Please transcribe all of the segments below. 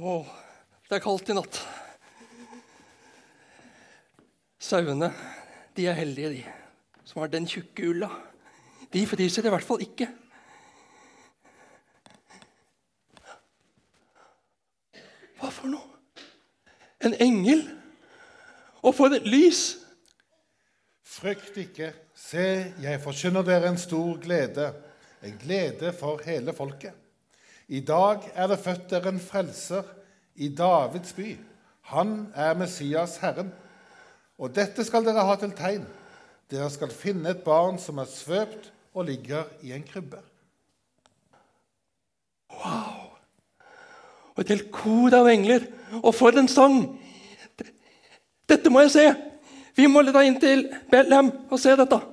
Å, det er kaldt i natt. Sauene, de er heldige, de som har den tjukke ulla. De fryser i hvert fall ikke. Hva for noe? En engel? Og for et lys! Frykt ikke. Se, jeg forkynner dere en stor glede, en glede for hele folket. I dag er det født dere en frelser i Davids by. Han er Messias, Herren. Og dette skal dere ha til tegn. Dere skal finne et barn som er svøpt og ligger i en krybbe. Wow! Og et helt kor av engler. Og for en sang! Dette må jeg se! Vi må da inn til Belhem og se dette.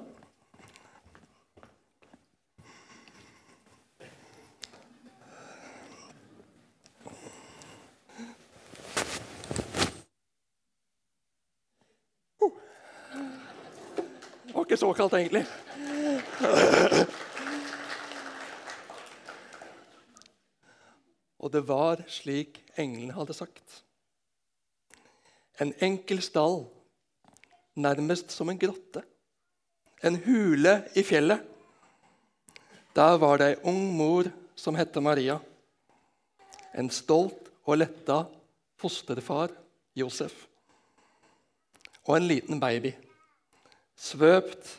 Det var ikke så kaldt, egentlig. Og det var slik englene hadde sagt. En enkel stall, nærmest som en grotte. En hule i fjellet. Der var det ei ung mor som hette Maria. En stolt og letta fosterfar, Josef. Og en liten baby. Svøpt,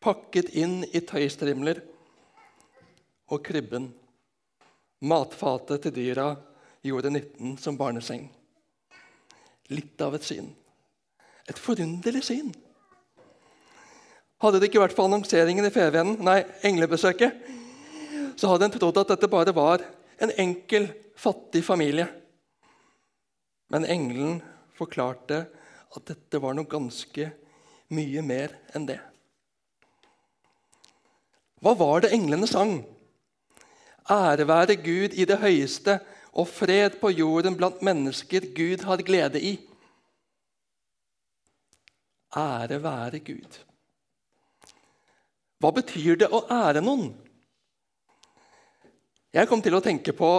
pakket inn i tøystrimler. Og krybben Matfatet til dyra gjorde 19 som barneseng. Litt av et syn. Et forunderlig syn. Hadde det ikke vært for annonseringen i Fevennen, nei, englebesøket, så hadde en trodd at dette bare var en enkel, fattig familie. Men engelen forklarte at dette var noe ganske mye mer enn det. Hva var det englene sang? Ære være Gud i det høyeste og fred på jorden blant mennesker Gud har glede i. Ære være Gud. Hva betyr det å ære noen? Jeg kom til å tenke på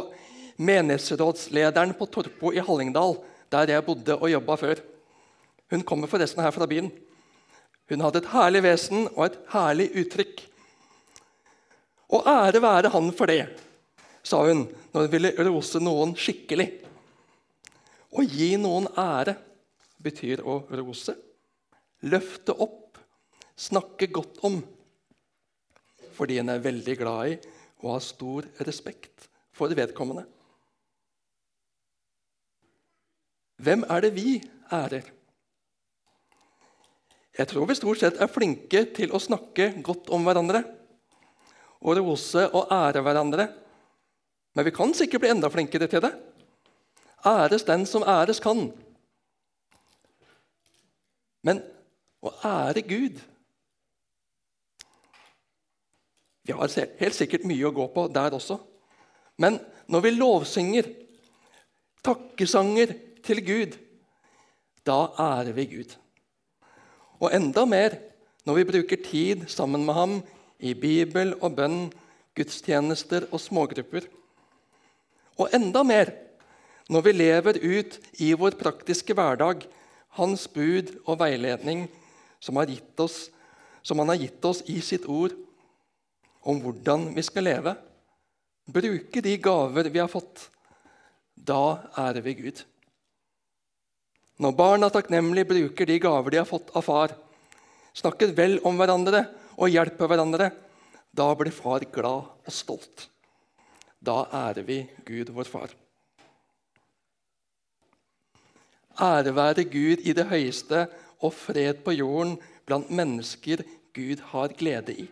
menighetsrådslederen på Torpo i Hallingdal, der jeg bodde og jobba før. Hun kommer forresten her fra byen. Hun hadde et herlig vesen og et herlig uttrykk. Og ære være han for det, sa hun når hun ville rose noen skikkelig. Å gi noen ære betyr å rose, løfte opp, snakke godt om. Fordi en er veldig glad i og har stor respekt for vedkommende. Hvem er det vi ærer? Jeg tror vi stort sett er flinke til å snakke godt om hverandre og rose og ære hverandre. Men vi kan sikkert bli enda flinkere til det. Æres den som æres kan. Men å ære Gud Vi har helt sikkert mye å gå på der også. Men når vi lovsynger, takkesanger til Gud, da ærer vi Gud. Og enda mer når vi bruker tid sammen med ham i bibel og bønn, gudstjenester og smågrupper. Og enda mer når vi lever ut i vår praktiske hverdag hans bud og veiledning som, oss, som han har gitt oss i sitt ord om hvordan vi skal leve. Bruke de gaver vi har fått. Da ærer vi Gud. Når barna takknemlig bruker de gaver de har fått av far, snakker vel om hverandre og hjelper hverandre, da blir far glad og stolt. Da ærer vi Gud, vår far. Ære være Gud i det høyeste og fred på jorden blant mennesker Gud har glede i.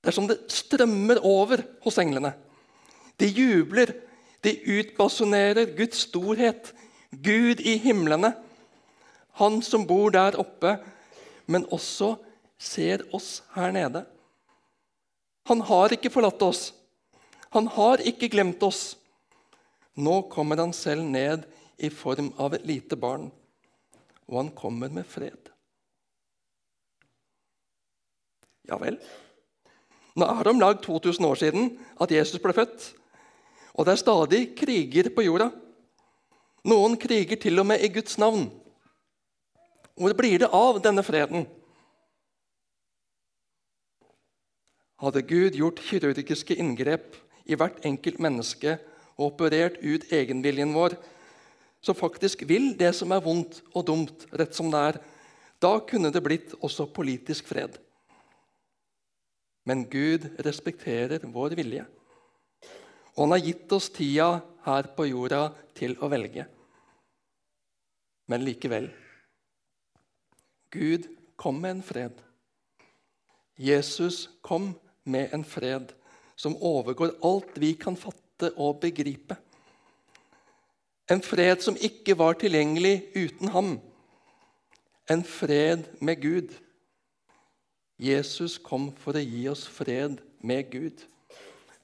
Det er som det strømmer over hos englene. De jubler, de utbasunerer Guds storhet, Gud i himlene. Han som bor der oppe, men også ser oss her nede. Han har ikke forlatt oss. Han har ikke glemt oss. Nå kommer han selv ned i form av et lite barn, og han kommer med fred. Ja vel. Nå er det om lag 2000 år siden at Jesus ble født. Og det er stadig kriger på jorda. Noen kriger til og med i Guds navn. Hvor blir det av denne freden? Hadde Gud gjort kirurgiske inngrep i hvert enkelt menneske og operert ut egenviljen vår, så faktisk vil det som er vondt og dumt, rett som det er, da kunne det blitt også politisk fred. Men Gud respekterer vår vilje. Og han har gitt oss tida her på jorda til å velge. Men likevel Gud kom med en fred. Jesus kom med en fred som overgår alt vi kan fatte og begripe. En fred som ikke var tilgjengelig uten ham. En fred med Gud. Jesus kom for å gi oss fred med Gud.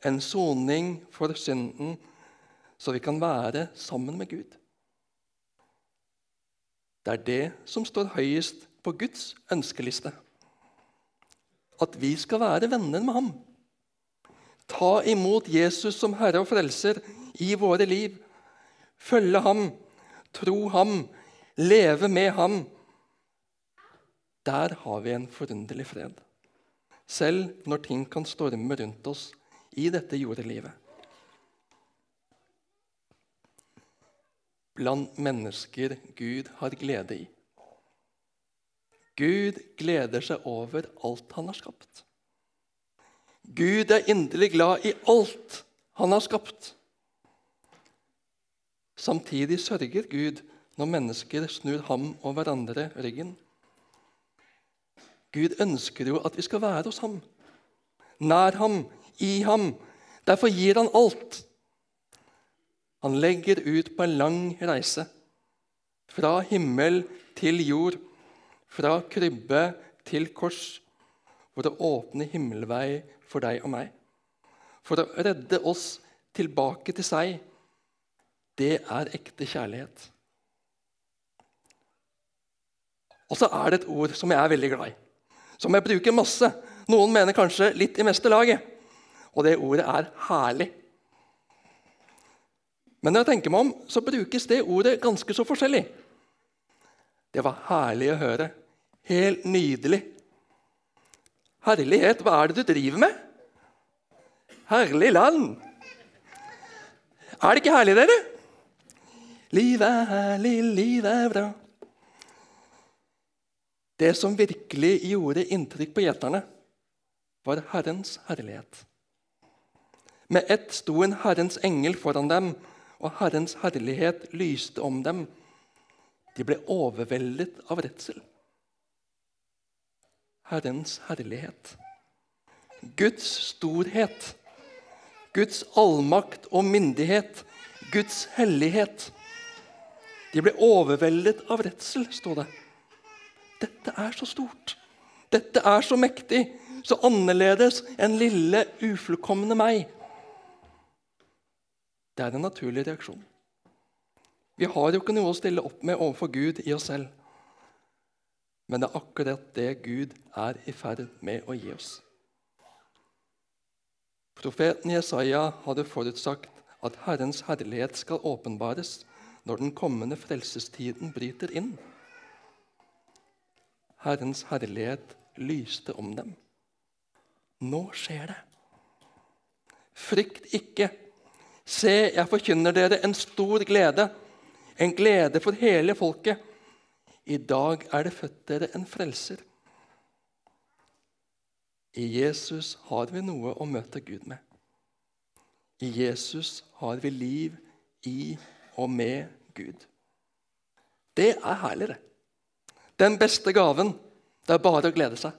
En soning for synden, så vi kan være sammen med Gud. Det er det som står høyest på Guds ønskeliste. At vi skal være venner med ham. Ta imot Jesus som Herre og Frelser i våre liv. Følge ham, tro ham, leve med ham der har vi en forunderlig fred. Selv når ting kan storme rundt oss i dette jordelivet. Blant mennesker Gud har glede i. Gud gleder seg over alt han har skapt. Gud er inderlig glad i alt han har skapt. Samtidig sørger Gud når mennesker snur ham og hverandre ryggen. Gud ønsker jo at vi skal være hos ham, nær ham, i ham. Derfor gir han alt. Han legger ut på en lang reise. Fra himmel til jord, fra krybbe til kors, for å åpne himmelvei for deg og meg. For å redde oss tilbake til seg. Det er ekte kjærlighet. Og så er det et ord som jeg er veldig glad i som jeg bruker masse. Noen mener kanskje litt i meste laget. Og det ordet er 'herlig'. Men når jeg tenker meg om, så brukes det ordet ganske så forskjellig. Det var herlig å høre. Helt nydelig. Herlighet, hva er det du driver med? Herlig land. Er det ikke herlig, dere? Livet er herlig, livet er bra. Det som virkelig gjorde inntrykk på gjeterne, var Herrens herlighet. Med ett sto en Herrens engel foran dem, og Herrens herlighet lyste om dem. De ble overveldet av redsel. Herrens herlighet. Guds storhet. Guds allmakt og myndighet. Guds hellighet. De ble overveldet av redsel, står det. Dette er så stort. Dette er så mektig, så annerledes enn lille, ufullkomne meg. Det er en naturlig reaksjon. Vi har jo ikke noe å stille opp med overfor Gud i oss selv. Men det er akkurat det Gud er i ferd med å gi oss. Profeten Jesaja hadde forutsagt at Herrens herlighet skal åpenbares når den kommende frelsestiden bryter inn. Herrens herlighet lyste om dem. Nå skjer det. Frykt ikke. Se, jeg forkynner dere en stor glede, en glede for hele folket. I dag er det født dere en frelser. I Jesus har vi noe å møte Gud med. I Jesus har vi liv i og med Gud. Det er herlig, det. Den beste gaven. Det er bare å glede seg.